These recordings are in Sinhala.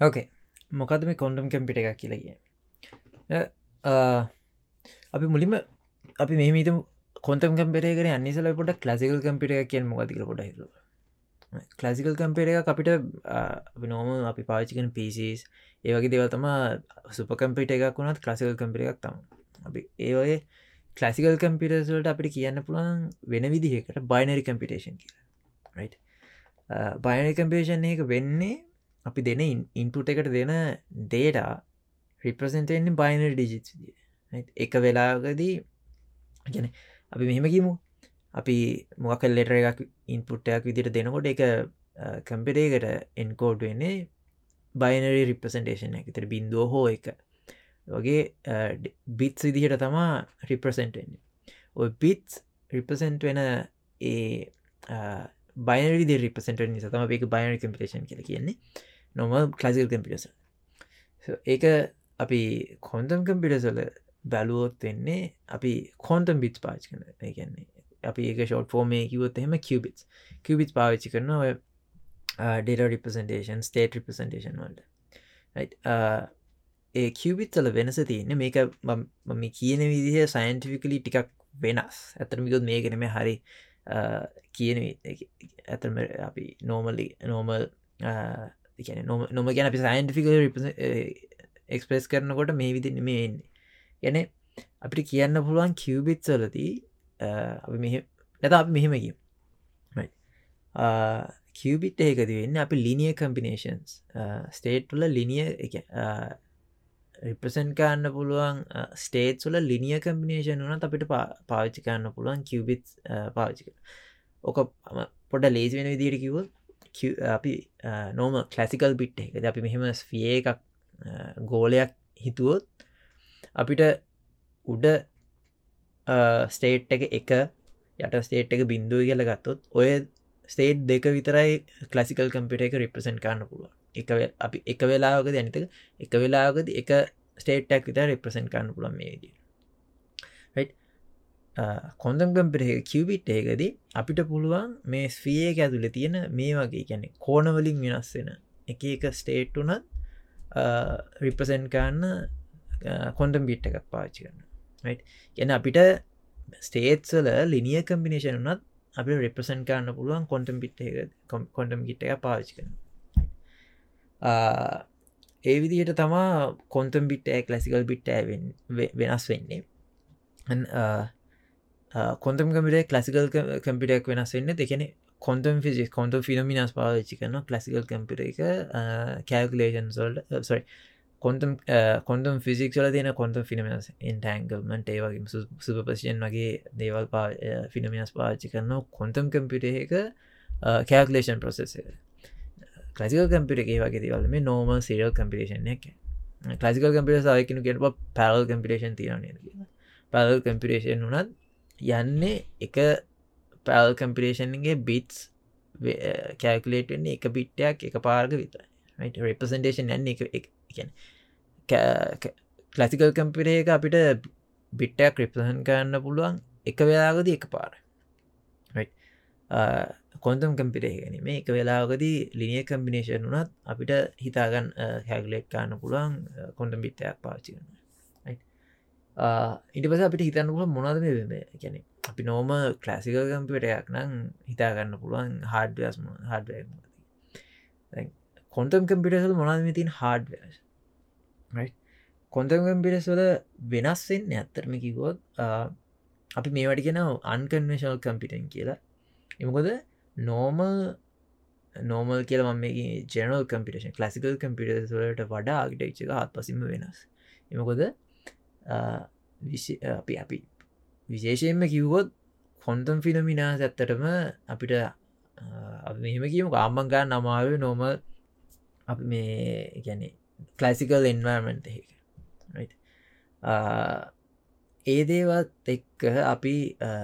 ඕකේ මොකද මේ කොන්ඩම් කැම්පිට එකක් කියලගිය අපි මුලින්ම අපි මෙමීත කොන්තම් කම්පිරේකර අනිසල පොට කලසිකල් කම්පිට එක කියෙන් මොකතික පොට හිර කලසිකල් කම්පේර එක අපිට නෝම අපි පාචිකන පිසිස් ඒවගේ දෙවතම සුපකම්පිට එකක් වුණත් කලසිකල් කම්පිර එකක් තම අපි ඒවයේ කලසිකල් කම්පිටස්වලට අපිට කියන්න පුළන් වෙන විදිහකට බයිනරි කම්පිටේෂන් කිය බයිනරි කම්පේෂන් එක වෙන්නේ අපි දෙන ඉන්පුට එකට දෙන දේටා රිප්‍රසෙන්ටෙන්න්නේ බයිනර් ඩිජිත් එක වෙලාගදී ගැන අපි මෙහෙමකිමු අපි මොක ලෙටර එකක් ඉන්පුට්ටයක් විදිට දෙනකොට එක කම්පිටේකට එන්කෝඩ් වෙන්නේ බයිනරි රිප්‍රසන්ටේෂන් එකතර බින්දුව හෝ එක. වගේ බිත් විදිහට තමා රිප්‍රසෙන්ටෙන්න්නේ ඔය පිත් රිපසෙන්ට් වෙන ඒ බයිනරි රිපසට නිසා තම එක බයිනරි කම්පිටේෂන් කියල කියන්නේ. නොම කලසිල් කම්පිටස ඒක අපි කොන්තම් කම්පිටසල බැලුවොත් වෙන්නේ අපි කොන්තම් බිච් පාච් කන කියන්නේ අපි ඒක ෂෝට් ෆෝර්මේ කිවොත් එහෙම කිවබිස් කිවබිස් පාවිච්චි කරන ඔය ඩේට රිපසන්ටේෂන් ස්ටේට රිපසන්ටේෂන් වලට. ඒ කිවබිත්සල වෙනස තියන්න මේක මම කියන විදිහ සයින්ටිෆිකලි ටිකක් වෙනස්. ඇතරමිකොත් මේකනම හරි කියන ඇතරම අපි නෝමලි නෝමල් කියන නොම ගැන අපි සයින්ටික එක්ස්ප්‍රෙස් කරනකොට මේ විදින්න මේ එන්නේ. ගැන අපිට කියන්න පුළුවන් කිවබිත් සලදී අපි මෙහ නැත අප මෙහෙමකි කිවබිට් ඒකද වෙන්න අපි ලිනිය කම්පිනේෂන්ස් ස්ටේට්ල ලිනිය එක රිපසන් කාන්න පුළුවන් ස්ටේට් සුල ලිනිය කම්පිනේෂන් වනත් අපිට පාවිච්චි කරන්න පුළුවන් කිවබිත් පාවිච්චික ඕක පොඩ ලේසි වෙන විදිට කිවොත් අපි නෝම කලසිකල් බිට් එක. අපි මෙහෙම ස්ෆිය එකක් ගෝලයක් හිතුවොත් අපිට උඩ ස්ටේට් එක එක යට ස්ටේට් එක බින්දුව කියල ගත්තොත් ඔය ස්ටේට් දෙක විතරයි කලසිකල් කම්පිට එක රිපසෙන්ට් කාන්න පුළුව එක අපි එක වෙලාවකද ඇනිතක එක වෙලාගද එක ස්ටේට්ටක් විතර රිපසෙන්ට් කාන්න පුළන් මේදී කොන්දම් කම්පිරේ කිවබිට් ඒකදී අපිට පුළුවන් මේ ස්ෆිය එක ඇතුළ තියෙන මේ වගේ ගැනෙ කෝනවලින් වෙනස් වෙන එක එක ස්ටේට් වනත් රිපසෙන්් කාන්න කොන්ඩම් බිට් එකක් පාචි කරන්න ගැන අපිට ස්ටේට්සල ලිනිය කම්බිනේෂන් වනත් අපි රිපසන් කාන්න පුළුවන් කොන්ටම් බිට් කොන්ටම් ගිට් එක පාවිචි කරන ඒ විදිහට තමා කොන්තම් බිට් ලසිකල් බිට් වෙනස් වෙන්නේ. කොන්තම් කමිට කලසිකල් කම්පිටක් වෙනස් වෙන්න. දෙකෙන කොන්තම් ෆිසික් කොන්ත ෆිනමිනස් පාවිච්චි කරන කලසිකල් කම්පිට එක කෑල්කලේෂන් සොල්ට සොයි කොන්තම් කොන්තම් ෆිසික් ල තියෙන කොන්ත ෆිනමිනස් ඉන්ටංගල්මට ඒවගේ සුපපසියෙන් වගේ දේවල් පා ෆිනමිනස් පාච්චි කරන කොන්තම් කම්පිට එක කෑල්කලේෂන් ප්‍රොසෙස කලසිකල් කම්පිට එක වගේ දේවල් මේ නෝම සිරල් කම්පිටේෂන් එක කලසිකල් කම්පිට සයකනු කියෙන පැරල් කම්පිටේෂන් තිරන පැල් කම්පිටේෂන් වනත් යන්නේ එක පැල් කම්පිරේෂන්ගේ බිටස් කෑකුලේටන්නේ එක බිට්ටයක් එක පාර්ග විතර රෙපසන්ටේෂන් යන්න එක කලසිකල් කම්පිරේ එක අපිට බිට්ටයක් රිපසන් කරන්න පුළුවන් එක වෙලාගද එක පාර. කොන්තම් කම්පිරේ ගැනීම එක වෙලාගදී ලිනිය කම්බිනේෂන් වනත් අපිට හිතාගන්න හැගලෙට් කාන්න පුළුවන් කොන්ටම් බිට්ටයක් පාචිකන්න ඉට පස අපිට හිතන්නපුල මොනද මේ ගැන අපි නෝම කලසිකල් කම්පිටයක් නම් හිතාගන්න පුළුවන් හාඩ්වස් හඩ කොන්තම් කම්පිටසල් මොනද තින් හාඩ කොන්තම් කම්පිටස් වල වෙනස්වෙන් ඇත්තරම කිවොත් අපි මේවට කියෙන අන්කන්වේශල් කම්පිටන් කියලා. එමකොද නෝමල් නෝමල් කියල ම ජනල් කම්පිටේෂන් කලසිකල් කම්පිටස් වලට වඩා ආගිටක්ෂක හත් පසිම වෙනස්. එමකොද අපි අපි විශේෂයෙන්ම කිව්වොත් කොන්තම් ෆිනමිනා ඇත්තටම අපිට මෙහෙම කියම ආම්මංගා නමාව නොම අප මේ ගැනෙ කලසිකල් එන්වර්මන්ට ඒ දේවත් එක්ක අපි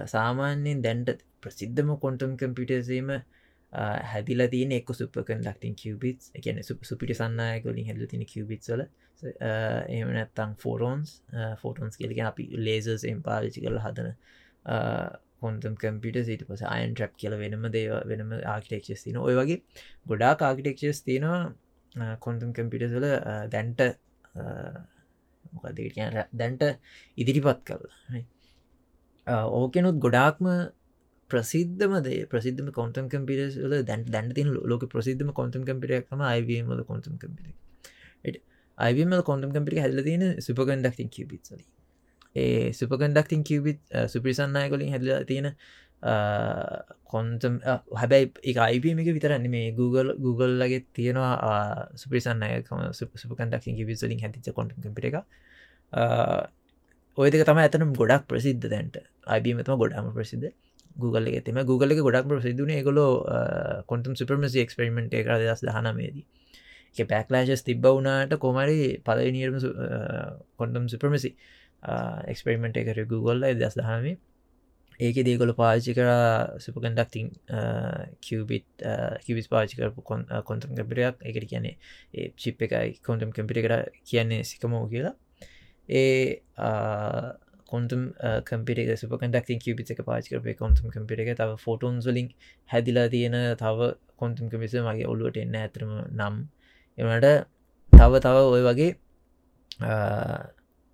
සාමාන්‍යයෙන් දැන්ට ප්‍රසිද්ධම කොන්ටම් කම්පිටසීම හැදිලා තියන එක් සුපකන් ලක්තින් කිවබිස් එකන සුපිට සන්නයකොලින් හැදල තින කිවබිත්සල එම නැත්තං ෆෝරෝන්ස් ෆෝටන්ස්. කෙලික අපි ලේසර්ස් එම් පාවිචි කරල හදන කොන්තම් කම්පිට සිට පස අයන් ට්‍රප් කියල වෙනම දේව වෙනම ආකිටෙක්ෂස් තින ඔය වගේ ගොඩා ආකිටෙක්ෂස් තියෙනවා කොන්තුම් කම්පිටසල දැන්ට මොකද කියන දැන්ට ඉදිරිපත් කරලා ඕකෙනුත් ගොඩාක්ම ප්‍රසිද්ධමද ප්‍රසිද්ධම කොන්තම් කම්පිටල දැන් දැන් තින ලෝක ප්‍රසිද්ධම කොන්තම් කම්පිටක්ම අයිවමල කොන්තම් කම්පිට අයිවමල් කොන්තම් කම්පිට හැල තින සුපකන්ඩක්තින් කියබිත්සල ඒ සුපකන්ඩක්තින් කියබිත් සුපිසන්නය කොලින් හැදලා තියෙන කොන්තම් හැබැයි එක අයිපමික විතරන්න මේ Google Google ලගේ තියෙනවා සුපිසන්නය සුපකන්ඩක් විසලින් හැතිච කොට පිට එක. ඔයදක තම ඇතනම් ගොඩක් ප්‍රසිද්ධ දැන්ට. අයිබීමතම ගොඩාම ප්‍රසිද්ධ. Google එක තෙම Google එක ගොඩක් ප්‍රසිදුන ගොල කොටම් සුපර්මසි එක්ස්පෙරිමෙන්ට් එක දස් දහනමේදී එක පැක්ලාශස් තිබ්බ වුණට කොමරි පලනිර්ම කොන්ටම් සුපර්මසි එක්ස්පෙරිමෙන්ට් එකට Google දස් දහනමේ ඒක දේකොල පාචි කර සුපකන්ඩක්තිං කිවබිත් කිවිස් පාචි කරපු කොන්තම් කැපිරයක් එකට කියන්නේ ඒ චිප් එකයි කොන්ටම් කැපිට කර කියන්නේ සිකමෝ කියලා. ඒ කොන්තුම් කම්පිට සුපකන්ඩක්තින් කිවිත් එක පාචිකරපේ කොන්තුම් කම්පිට එක. තව ෆෝටෝන් වලින් හැදිලා තියෙන තව කොන්තුම් කමිස මගේ ඔලුවට එන්න ඇතරම නම්. එමට තව තව ඔය වගේ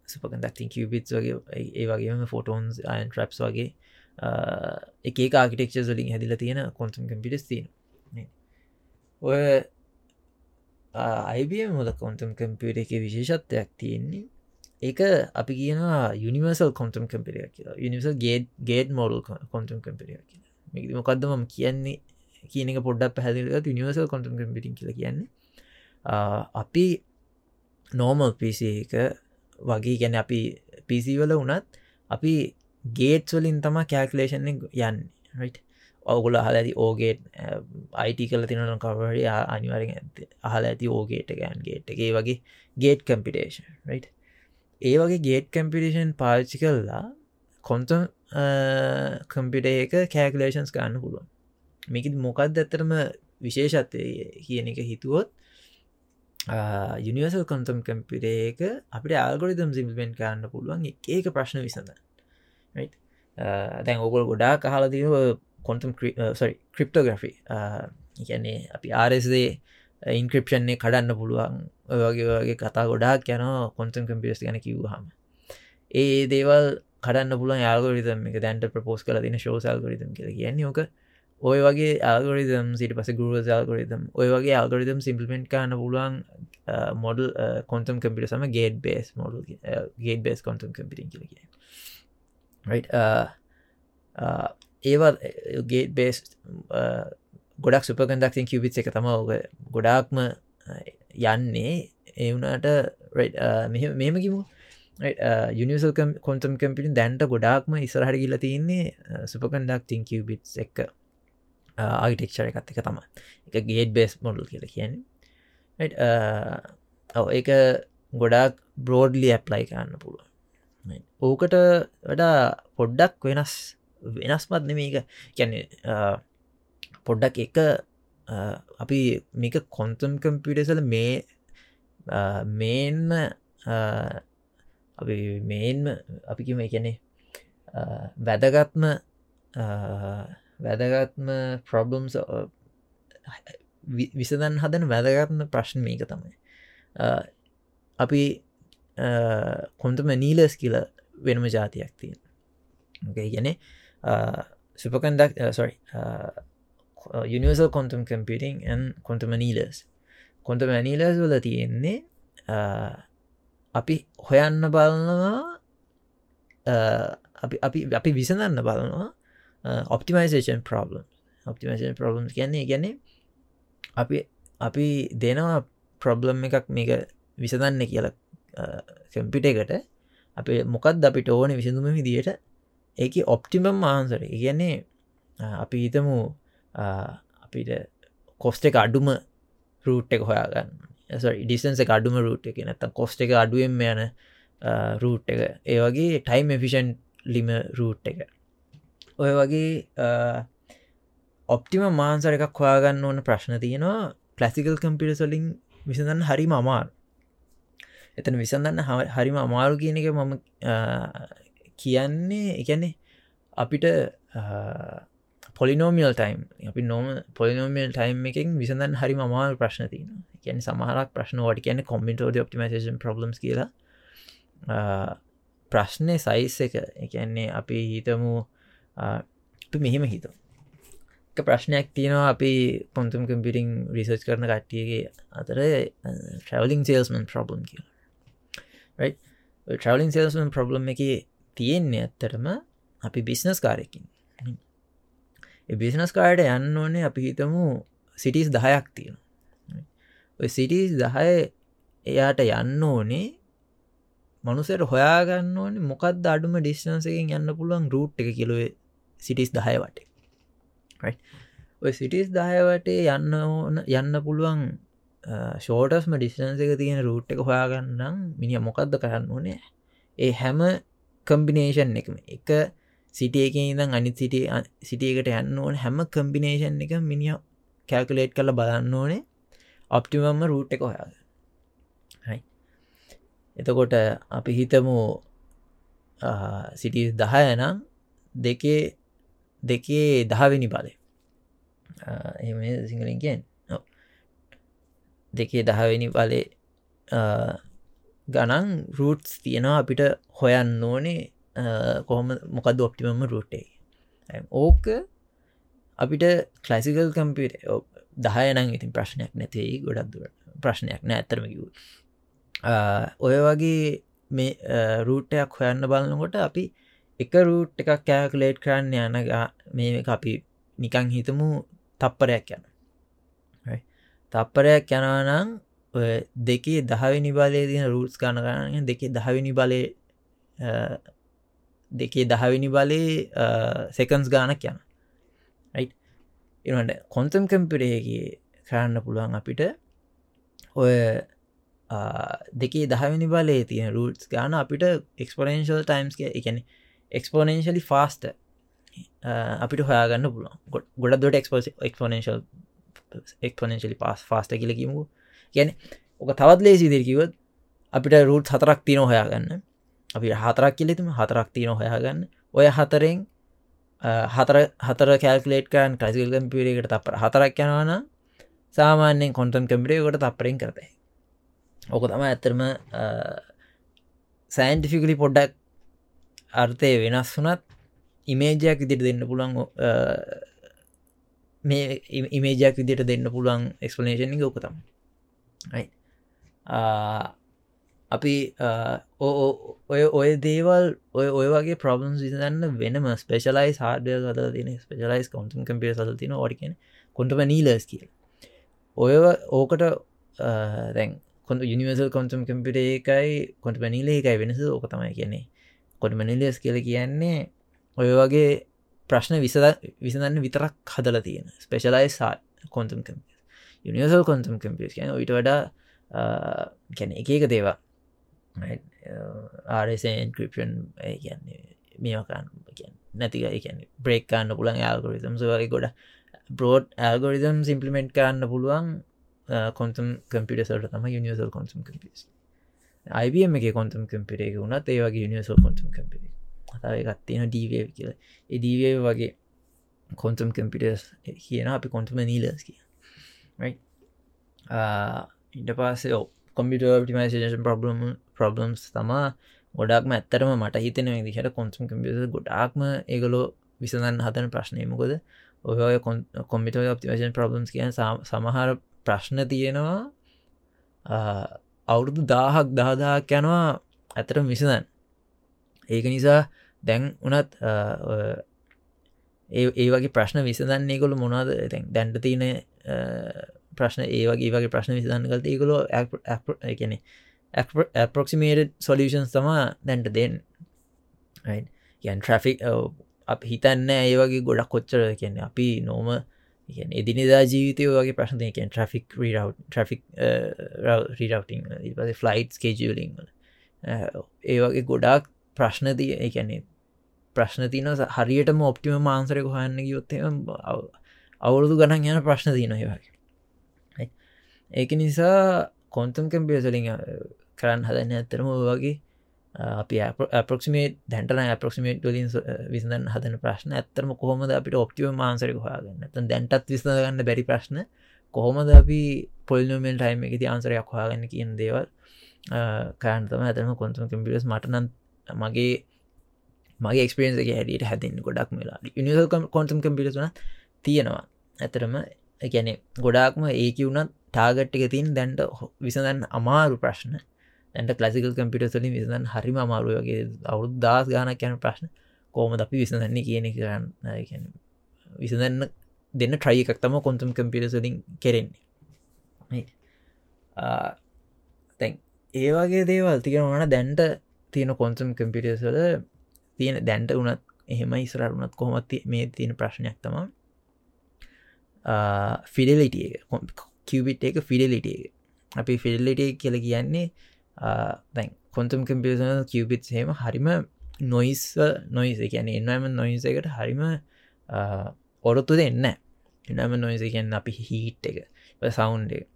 සුපකන්ඩක්තින් කිවබිත් වගේ ඒ වගේම ෆෝටෝන්ස් අයන් ට්‍රප්ස් වගේ එක ආකිටෙක්ෂ වලින් හැදිල තියෙන කොන්තුම් කම්පිටස් තියෙන ඔය අයිබම මොද කොන්තුම් කම්පියට එක විශේෂත්වයක් තියෙන්නේ ඒක අපි කියනවා යනිවර්සල් කොන්තුම් කම්පිරිය කියලා. Universal gate gate model quantum computer කියලා. මොකක්ද ම කියන්නේ? කියන එක පොඩ්ඩක් පැහදිලත් යනිවර්සල් කොන්තුම් කම්පිටින් කියල කියන්නේ. අපි නෝමල් පිසි එක වගේ ගැන අපි පිසිවල වනත් අපි ගේට් වලින් තම කෑකලේෂන් යන්න ඔගුල අහල ඇති ඕගේට් අයිට කල තිනන කවරි අනිවරෙන් ඇත අහල ඇති ඕගේට ගෑන් ගේට් එකේ. වගේ ගේට් කම්පිටේෂන් ඒ වගේ ගේට් කම්පිටේෂන් පාච්චි කල්ලා කොන්තම් කම්පිට එක කෑකලේෂන්ස් ගන්න පුළුවන්. මේක මොකක්ද ඇත්තරම විශේෂත්වය කියන එක හිතුවොත් යනිවර්සල් කොන්තම් කම්පිට එක අපට ආල්ගොරිදම් සිම්පෙන්ට් කරන්න පුළුවන් ඒක ප්‍රශ්න විසඳ දැන් ඔගොල් ගොඩා කහල තිව කොන්තුම් සරි ක්‍රිප්ටෝග්‍රෆි කියන්නේ අපි ආරස්දේ ඉන්ක්‍රපෂන්නේ කඩන්න පුළුවන්. වගේ වගේ කතා ගොඩාක් යන කොන්තුම් කම්පියස් ගැන කිව්හම ඒ දේවල් කඩන්න පුලන් යාගරිතම එක. දැන්ට ප්‍රපෝස් කල තින ශෝසල්ගරිතම් කියල කියන්නේ ඕක. ඔය වගේ ආගරිතම් සිට පස ගුරුව ල්ගරිතම් ඔය වගේ ආගරිතම් සිම්පලිමෙන්ට් කාන්න පුළුවන් මොඩල් කොන්තම් කම්පිට සම gate based model gate based quantum computing කියලගේ ඒවා ගේට බේස් ගොඩක් සුපකන්දක්තින් කිවබිත් එක තම ඕක ගොඩාක්ම යන්නේ. ඒවුනාට මෙම කිමු යනිසල් කොන්තම් කම්පිටින් දැන්ට ගොඩාක්ම ඉස්රහට කියල තියන්නේ සුපකන්ඩක්තින් කිවබිට් එක ආගිටෙක්ෂර එකත් එක තම එක ගේට බේස් මොඩල් කියල කියන්නේ. ඒක ගොඩක් බ්‍රෝඩ්ලි ඇප්ලයි කරන්න පුළුව ඕකට වඩා පොඩ්ඩක් වෙනස් වෙනස්මත් නෙමේක කැනෙ පොඩ්ඩක් එක අපි මේක කොන්තම් කම්පියටසල මේ මේන්ම අපි මේන්ම අපිකිම එකනෙ වැදගත්ම වැදගත්ම ප්‍රොබ්ලම්ස් විසදන් හදන වැදගත්ම ප්‍රශ්න මේක තමයි. අපි කොන්තම නීලස් කියල වෙනම ජාතියක් තියෙන් ගැන සුපකන්ඩක් sorry universal quantum computing and quantum නීලස් කොන්ත මැනීලස් වල තියෙන්නේ uh, අපි හොයන්න බලනවා uh, අපි අපි අපි විසඳන්න බලනවා ඔප්ටිමයිසේෂන් ප්‍රබ්ලම් ඔප්ටිමේෂන් ප්‍රබ්ලම් කියන්නේ ගැන අපි අපි දෙනවා ප්‍රබ්ලම් එකක් මේක විසඳන්න කියලා uh, කම්පිට එකට. අප මොකක්ද අපිට ඕන විසිඳුම විදියට? ඒක ඔප්ටිමම් මාන්සර කියන්නේ අපි හිතමු අපිට කොස්ට එක අඩුම රූට් එක හොයාගන්න. Eh, ඩිසන්ස එක අඩුම රූට් එක. නැත්තම් කොස්ට එක අඩුවෙන් යන රූට් එක. ඒ වගේ ටයිම් එෆිෂන් ලිම රූට් එක. ඔය වගේ ඔප්ටිම මාන්සර එකක් හොයාගන්න ඕන ප්‍රශ්න තියෙනවා. පලසිකල් කම්පිටසලින් විසඳන්න හරිම අමාර එතන විසඳන්න හරිම අමාරු කියන එක මම කියන්නේ එකන්නේ අපිට පොලිනෝමියල් ටයිම්. අපි නොම පොලිනෝමියල් ටයිම් එකින් විසඳන් හරි මමාල් ප්‍රශ්න තියන කියන සමහරක් ප්‍රශ්න වට කියන කොමිටෝඩ ඔපටිමේෂන් ප්‍රබ්ලම්ස් කියලා. ප්‍රශ්නය සයිස් එක. එකන්නේ අපි හිතමු මෙහෙම හිතම්. ප්‍රශ්නයක් තියෙනවා අපි පොන්තුම් කම්පිටිං රිසර්ච් කරන කට්ටියගේ අතර ට්‍රවලිං සේල්ස්මන් ප්‍රබ්ලම් කිය ට්‍රවලිං සේල්ස්මන් ප්‍රබ්ලම් එක තියෙන්නේ ඇත්තරම අපි බිස්නස් කාරයකින් බිස්නස් කාඩ යන්න ඕනේ අපි හිතමු සිටිස් දහයක් තියෙන සිටිස් දහය එයාට යන්න ඕනේ මනුසයට හොයාගන්න ඕනේ මොකක්ද අඩුම ඩිස්නන්සකින් යන්න පුළුවන් රූට් එක කිලොව සිටිස් දහය වටේ. ඔය සිටිස් දායවටේ යන්න ඕන යන්න පුළුවන් ෂෝටස්ම ඩිස්ටන්ස එක තියෙන රූට් එක හොයාගන්නම් මිනිිය මොකක්ද කරන්න ඕනේ? ඒ හැම කම්බිනේෂන් එකම. එක සිටියක ඉදම් අනි සිටිය සිටියකට යන්න ඕන හැම කම්බිනේෂන් එක මිනිිය කැල්කුලේට් කල බලන්න ඕනේ. ඔප්ටිමම්ම රූට් එක හොයාග හයි එතකොට අපි හිතමු සිටි දහය නම් දෙකේ දෙකේ දහවෙනි බලය එම සිංහලින් කියෙන් දෙකේ දහවෙනි බලේ ගණන් රූට්ස් තියෙනවා අපිට හොයන්න ඕනේ කොහොම මොකද ඔප්ටිමම රුටේ ඕක අපිට කලසිකල් කම්පිට දහයනං ඉතින් ප්‍රශ්නයක් නැතියි ගොඩක් දුර ප්‍රශ්නයක් නෑ ඇතරමකිව ඔය වගේ මේ රූටයක් හොයන්න බලන්නකොට අපි එක රූට් එකක් කෑකලේට් කරන්න යන මේ අපි නිකං හිතමු තප්පරයක් යන. තප්පරයක් යනනම් දෙකේ දහවිනි බලය තින රූටස් ගණ කරන්න දෙකේ දහවිනි බලය දෙකේ දහවිනි බලේ සෙකන්ස් ගානක් යන ඉනට කොන්තම් කම්පිරේගේ කරන්න පුළුවන් අපිට ඔය දෙකේ දහවිනි බලේ තියෙන රූටස් ගාන අපිට එක්ස්පොරෙන්ශල් ටයිම්ස් එකන එක්ස්පොනෙන්ශලි ෆාස්ට අපිට හොයාගන්න පුළුවන්. ගොඩ දොට එක්ස්පෝස එක්ස්පොනෙන්ශල් එක්පොනෙන්ශලි පස් ෆාස්ට කියලකිමු ගැන ඕක තවත් ලේසි දෙකිවත් අපිට රුට් හතරක් තින හොයාගන්න. අපි හතරක් කිලෙතුම හතරක් තියන හොයාගන්න. ඔය හතරෙන් හතර හතර කෑල්කලේට් කරන් ටසිල් කම්පිරේකට තපර හතරක් යනවාන සාමාන්‍යෙන් කොන්ටන් කම්පිරේකට තපරෙන් කරතයි ඕක තම ඇත්තරම සෑන්ටිෆිකලි පොඩ්ඩක් අර්ථය වෙනස් වනත් ඉමේජයක් විදිට දෙන්න පුළන් මේ ඉමේජයක් විදිට දෙන්න පුළුවන් එක්ස්පලනේෂන් ඕකතම අපි ඔය ඔය දේවල් ඔය ඔය වගේ ප්‍රබ්ලම් විසන්න වෙනම ස්පේශලයි හාඩය සද තින ස්පේලයිස් කොන්ටම් කම්පිය සල තින ෝඩිකෙන කොටම නීලස් කිය ඔය ඕකට දැන් කො යනිවර්සල් කොන්ටම් කම්පිට එකයි කොට පැනිල එකයි වෙනස ඕක තමයි කියන්නේ. කොට මනිලස් කියල කියන්නේ ඔය වගේ ප්‍රශ්න විසද විසඳන්න විතරක් හදල තියෙන ස්පේශලයි සා quantum computer universal quantum computers කියන ඊට වඩා ගැන එක එක දේවා ආරසන් ක්‍රපෂන් uh, කියන්නේ මේකන් නැතික එකන බ්‍රේක් කන්න පුළන් ඇල්ගොරිතම් වගේ ගොඩ බ්‍රෝඩ් ඇල්ගොරිතම් සිම්පලිමෙන්ට් කරන්න පුළුවන් කොන්තුම් කම්පිට සට තම නිසල් කොන්සම් කම්පිස් IBM එක කොන්තුම් කම්පිරේ වුණත් ඒ වගේ නිසල් කොන්තුම් කම්පිරේ කතාව ගත්තින ඩීව කියල. එදීවේ වගේ කොන්තුම් කම්පිටස් කියන අපි කොන්තුම නීලස් කිය ඉට පස්සේ කොමිට ටිමේෂන් ප්‍රබ්ලම් ප්‍රබ්ලම්ස් තමා ගොඩක්ම ඇත්තරම මට හිතන දිහට කොන්සම් කම්පියස ගොඩාක්ම ඒගලෝ විසඳන්න හතන ප්‍රශ්නයමකොද ඔය කොමිට ඔප්ටිමේෂන් ප්‍රබ්ලම්ස් කියන සමහර ප්‍රශ්න තියෙනවා අවුරුදු දාහක් දහදාක් යනවා ඇතර විසඳන් ඒක නිසා දැන් උනත් ඒ වගේ ප්‍රශ්න විසඳන්නේ කොළු මොනාද දැන්ට තියන ප්‍රශ්න ඒ වගේ වගේ ප්‍රශ්න විසඳන්න කලට ඒකොලෝ එකනෙ ඇප්‍රොක්සිමේට සොලියෂන්ස් තමා දැන්ට දෙන් යන් ට්‍රෆික් අප හිතන්න ඒ වගේ ගොඩක් කොච්චර කියන්නේ අපි නොම එදිනිදා ජීවිතය වගේ ප්‍රශ්න කියෙන් ට්‍රෆික් රීරව් ට්‍රෆික් රීරවටිං පස ෆ්ලයිට් කේජලිං ඒ වගේ ගොඩක් ප්‍රශ්නතිය එකන්නේ ප්‍රශ්න තින හරියටම ඔප්ටිම මාන්සරක හන්න යොත්තේ අවුරුදු ගණන් යන ප්‍රශ්න තියන වගේ. ඒක නිසා කොන්තම් කම්පියසලින් කරන්න හදන්න ඇතරම වගේ අපි පපොක්සිමේ දැන්ටන පපොක්සිමේට් ලින් විසඳන් හදන ප්‍රශ්න ඇත්තරම කොහොමද අපිට ඔප්ටිව මාන්සරක හොයාගන්න? ත දැන්ටත් විසඳගන්න බැරි ප්‍රශ්න කොහොමද අපි පොල්නමල් ටයිම එකති ආන්සරයක් හොයාගන්න කියන දේවල් කාන්තම ඇතම කොන්තුම කම්පිටස් මටනන් මගේ මගේ එක්ස්පිරන්ස එක හැඩට හැදන්න ගොඩක් වෙලා නිසල් කොන්තුම් කම්පිටස්න තියෙනවා. ඇතරම ගැනෙ ගොඩාක්ම ඒක වුණත් ටාගට්ටික තින් දැන්ට විසඳන් අමාරු ප්‍රශ්න. ඇට කලසිකල් කම්පිටස්ලින් විසඳන් හරිම අමාරුවගේ අවුත් දස් ගානක් යන ප්‍රශ්න. කෝම අපි විසඳන්නේ කියන කරන්න විසඳන්න දෙන්න ට්‍රයි එකක් තම කොන්තුම් කම්පිටස්ලින් කෙරෙන්නේ. තැන් ඒවාගේ දේවල් තිකෙනවන දැන්ට තියෙන කොන්සම් කම්පිටස්වල තියෙන දැන්ට වනත් එහෙම ඉස්රරුණත් කොහොමත් මේ තියෙන ප්‍රශ්නයක් තමා ෆිඩලිටිය කිවබිට් එක. ෆිඩලිටිය අපි ෆිඩලිටිය කියල කියන්නේ දැන් කොන්තුම් කම්පියසන කිවබිත් හෙම හරිම නොයිස් නොයිස කියන එන්නම නොයිස එකට හරිම ඔරොත්තු දෙන්න එනම නොයිස කියන්න අපි හිට් එක සවුන්් එක.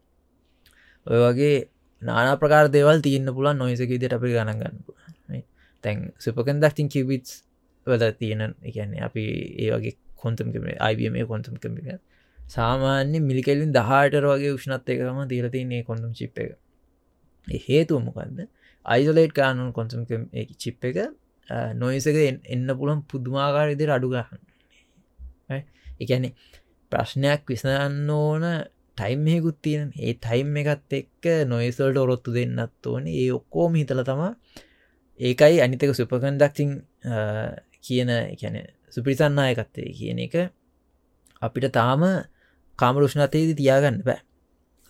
ඔය වගේ නානා ප්‍රකාර දේවල් තියන්න පුලන් නොයිසක විදිට අපි ගණන් ගන්න තැන් සුපකන් දක්තින් කිවිටස් වල තියෙන එකන්නේ අපි ඒ වගේ කොන්තම් අයිබම කොන්තම් කම්පික සාමාන්‍ය මිලිකෙලින් දහටර වගේ උෂ්නත් එකම තීරතින්නේ කොඳම් චිප් එක. හේතුව මොකක්ද අයිසලේට් කානුන් කොන්සම් චිප් එක නොයිසක එන්න පුළන් පුදුමාකාරවිදිර අඩුගහන්න එකැනෙ ප්‍රශ්නයක් විසඳන්න ඕන ටයිම්හෙකුත් තියෙන ඒ ටයිම් එකත් එක්ක නොයිසල්ට ඔරොත්තු දෙන්නත් ඕන. ඒ ඔක්කෝම හිතල තමා ඒකයි අනිතක සුපකන්ඩක්ටිං කියන එකැන සුපිරිසන්නායකත්තේ කියන එක අපිට තාම කාමරුෂ්නතයේදී තියාගන්න බෑ.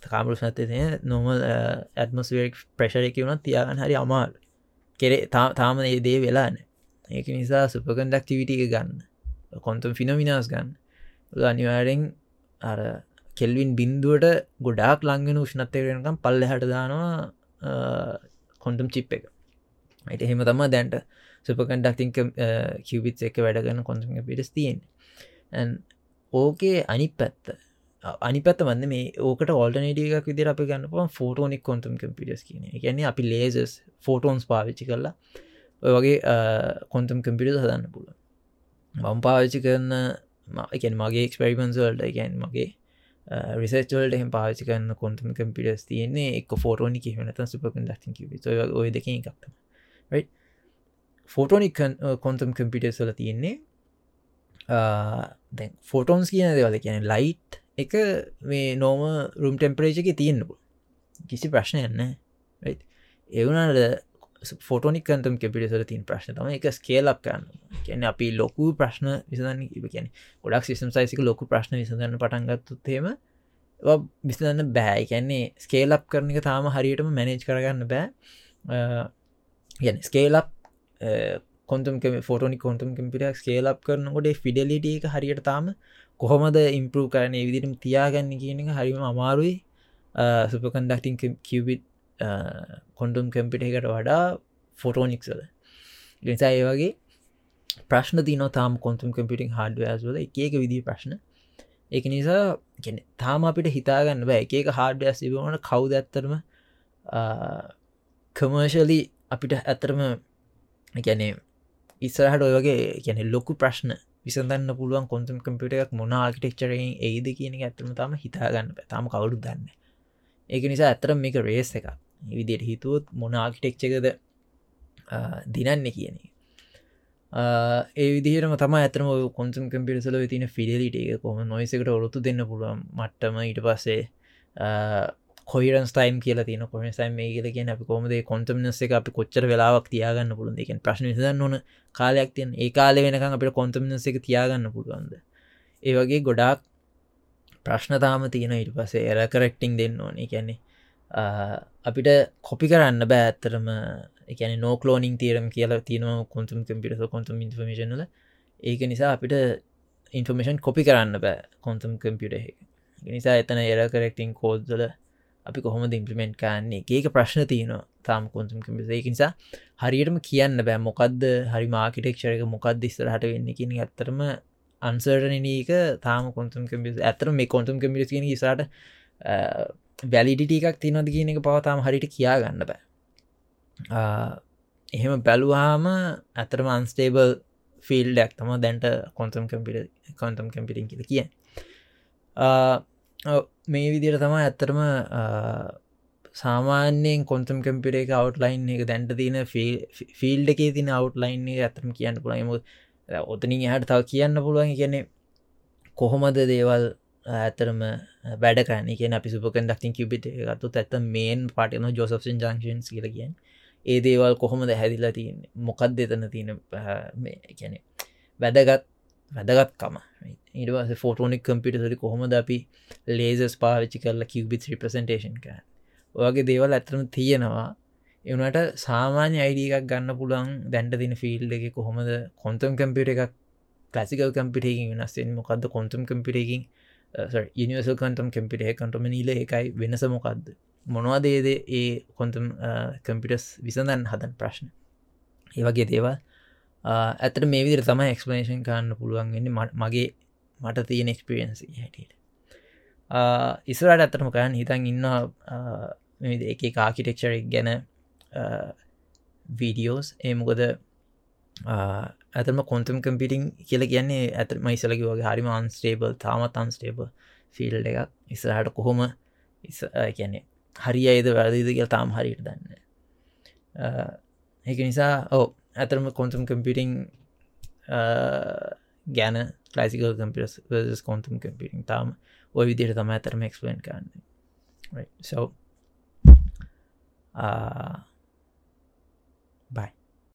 කාමරුෂ්නතය නොමල් ඇත්මස්වේක් ප්‍රශරයක වුණත් තියාගන්න හරි අමාල් කෙරේ තාම ඒ දේ වෙලාන ඒක නිසා සුපකන්ඩක්ටිවිටිය ගන්න කොන්තුම් ෆිනමිනාස් ගන්න. අනිවාරෙන් අර කෙල්වින් බින්දුවට ගොඩාක් ලංගෙන උෂ්නත්තයකනකම් පල්ල හට දානවා කොන්ටම් චිප් එක. අයිට එහෙම තම දැන්ට සුපකන්ඩක්තිං කිවබිත් එක වැඩගන්න කොන්තුම පිටස් තියෙන් ඕකේ අනි පැත්ත අනි පැත්ත වන්න මේ ඕකට ඔල්ටනේටියක් විදිර අපි ගන්න පුවන් ෆෝටෝනික් කොන්තුම් කම්පිටස් කියන ගැන අපි ලේසස් ෆෝටෝන්ස් පාවිච්චි කරලා ඔය වගේ කොන්තුම් කම්පිට හදන්න පුල මම් පාවිච්චි කරන එකන් මගේ එක්ස්පෙරිමන්ස්වල්ට ගැන් මගේ රිසර්චවල්ට එහ පාචි කන්න කොන්තුම කම්පිටස් තියන්නේ එක් ෆෝටෝනි කියනත සුපකන් දක්ති කිව ඔය දෙක එකක්තම ෆෝටෝනික් කොන්තුම් කම්පිටස්වල තියෙන්නේ දැන් ෆෝටෝන්ස් කියන දෙවල කියන ලයිට් එක මේ නෝම රුම් ටෙම්පරේජක තියෙන්න්නපු කිසි ප්‍රශ්නයන්න එවුනට ෆෝටෝනික් කන්තම් කෙපිටිසල තින් ප්‍රශ්න තම එක ස්කේලක් කන්න කියන අපි ලොකු ප්‍රශ්න විසඳන්න ඉබ කියන ගොඩක් සිසම් සයිසික ලොකු ප්‍රශ්න විසඳන්න පටන්ගත්තුත්තේම විසඳන්න බෑ. කියන්නේ ස්කේලප් කරන එක තාම හරියටම මැනේජ් කරගන්න බෑ. ගැන ස්කේලප් කොන්තුම් ෆෝටෝනි කොන්තුම් කම්පිටක් ස්කේලප් කරනකොට ෆිඩලිට එක හරියට තාම කොහොමද ඉම්පරූ කරන විදිරම් තියාගන්න කියන එක හරිම අමාරුයි. සුපකන්ඩක්ටිං කිවබිට් කොන්ඩුම් කම්පිට එකට වඩා ෆොටෝනික්සල නිසා ඒ වගේ ප්‍රශ්න තින තාම කොන්තුම් කම්පිටිං හඩවස්වල එකක විදි ප්‍රශ්න. එක නිසා තාම අපිට හිතාගන්න බෑ. එකක හාඩ්‍යස් තිබවන කවුද ඇත්තරම කමර්ශලි අපිට ඇත්තරම ගැනේ ඉස්සරහට ඔය වගේ ගැන ලොකු ප්‍රශ්න විසඳන්න පුළුවන් කොන්තුම් කම්පිට එකක් මොන ආකිටෙක්චරෙන් ඒද කියන ඇත්තම තම හිතාගන්න තාම කවුඩු දන්න ඒක නිසා ඇතරම් මේක රේස් එක විදියට හිතුවොත් මොන ආකිටෙක්්චකද දිනන්න කියන ඒ විදිහරම තම ඇතරම කොන්සම් කම්පිටසල තින ෆිඩලිට එක කොම නොයිසකට ඔොත්තු දෙන්න පුළුවන් මට්ටම. ඊට පස්සේ කොයිරන් ස්ටයිම් කියල තින කොම සයිම් මේ කියල කිය අපි කොමද කොන්තමනස එක අපි කොච්චර වෙලාවක් තියාගන්න පුළුවන් දෙකෙන් ප්‍රශ්න විසදන්න ඕන කාලයක් තියන් ඒ කාල වෙනකම් අපට කොන්තමනස එක තියාගන්න පුළුවන්ද? ඒ වගේ ගොඩාක් ප්‍රශ්න තාම තියෙන ඉට පසේ එර කරෙක්ටිං දෙන්න ඕන. කියන්නේ අපිට කොපි කරන්න බෑ ඇත්තරම එකන නෝකලෝනිින් තීරම් කියලා තියනවා කොන්තුම් කම්පිට කොන්තුම් ඉන්ෆර්මේශනල ඒක නිසා අපිට ඉන්ෆර්මේෂන් කොපි කරන්න බෑ කොන්තුම් කම්පියුට එක. නිසා එතන එර කරෙක්ටිං කෝද්දල අපි කොහොම ඉම්පලිමෙන්ට් කාන්නේ ඒක ප්‍රශ්න තියනවා. තාම කොන්සම් කම්පිසේක නිසා හරියටම කියන්න බෑ. මොකක්ද හරි මාකිටෙක්ෂරක මොකක්ද ඉස්තරහට වෙන්න කියන ඇත්තරම අන්සර්ටනක තාම කොන්තුම් කම්පිස ඇතර මේ කොන්තුම් කම්පිස් කියන සාට වැලිඩිට එකක් තිනවද කියන එක පවතාම හරිට කියා ගන්න බෑ. එහෙම බැලුවාම ඇතරම අන්ස්ටේබල් ෆිල්ඩක් තම දැන්ට කොන්තම් කම්පිට කොන්තම් කම්පිටින් කියල කිය මේ විදිර තම ඇත්තරම සාමාන්‍යයෙන් කොන්තම් කම්පිට එක අවට්ලයින් එක දැන්ට තින ෆිල්ඩ එකේ තින අවට්ලයින් ඇතරම කියන්න පුළයිම ඔතනින් හට තව කියන්න පුළුවන්. කියනෙ කොහොමද දේවල් ඇතරම වැඩකන කිය අපි සුපකන් දක්තින් කිපිට ගත්තු ඇත මේන් පාටන ජෝසප්සන් ජංක්ෂන්ස් කියල කියෙන් ඒ දේවල් කොහොමද හැදිලා තියන්නේ? මොකක් දෙතන තියෙන කියැනෙ වැදගත් වැදගත්කම. ඉඩවස ෆෝටෝනික් කම්පිටසරි කොහොමද අපි ලේසස් පාවිච්චි කරලා කිවබිත් රිපසන්ටේෂන් කෑ ඔගේ දේවල් ඇතරම තියෙනවා. එවනට සාමාන්‍ය අයිඩියක් ගන්න පුළන් දැන්ට තින ෆිල්් එක කොහොමද කොන්තම් කම්පිට එකක් කලසිකල් කම්පිටකින් වෙනස්සෙන් මොකක්ද කොන්තම් කම්පිටකින් ඉනිවසල් කන්ටම් කම්පිට කටම නීල එකයි වෙනස මොකක්ද මොනවාදේද ඒ කොන්තම් කම්පිටස් විසඳන් හදන් ප්‍රශ්න? ඒවගේ දේවල් ඇතට මේ විදිර තමයි එක්ස්පලේෂන් කාන්න පුළුවන්ගන්න මගේ මට තියෙන එක්ස්පිරියන්සි හැටියට. ඉස්රට ඇතරම කයන් හිතන් ඉන්න එක ආකිටෙක්චර ගැන වීඩියෝස් ඒ මොකද ඇතම කොන්තම් කම්පිටිං කියල කියන්නේ ඇත මයිසලකි වගේ හරිම අන්ස්ටේබල් තාමත් අන්ස්ටේබල් ෆිල් එකක්. ඉස්රහට කොහොම කියන්නේ හරි අයිද වැරදිද කියල තාම් හරිට දන්න ඒක නිසා ඕ ඇතරම කොන්තුම් කම්පිටිං ගැන ලයිසිකල් කම්පිටස් කොන්තුම් කම්පිටිං තාම ඔය විදියට තම ඇතරම එක්ස්පලන් කරන්න. Right. So uh bye.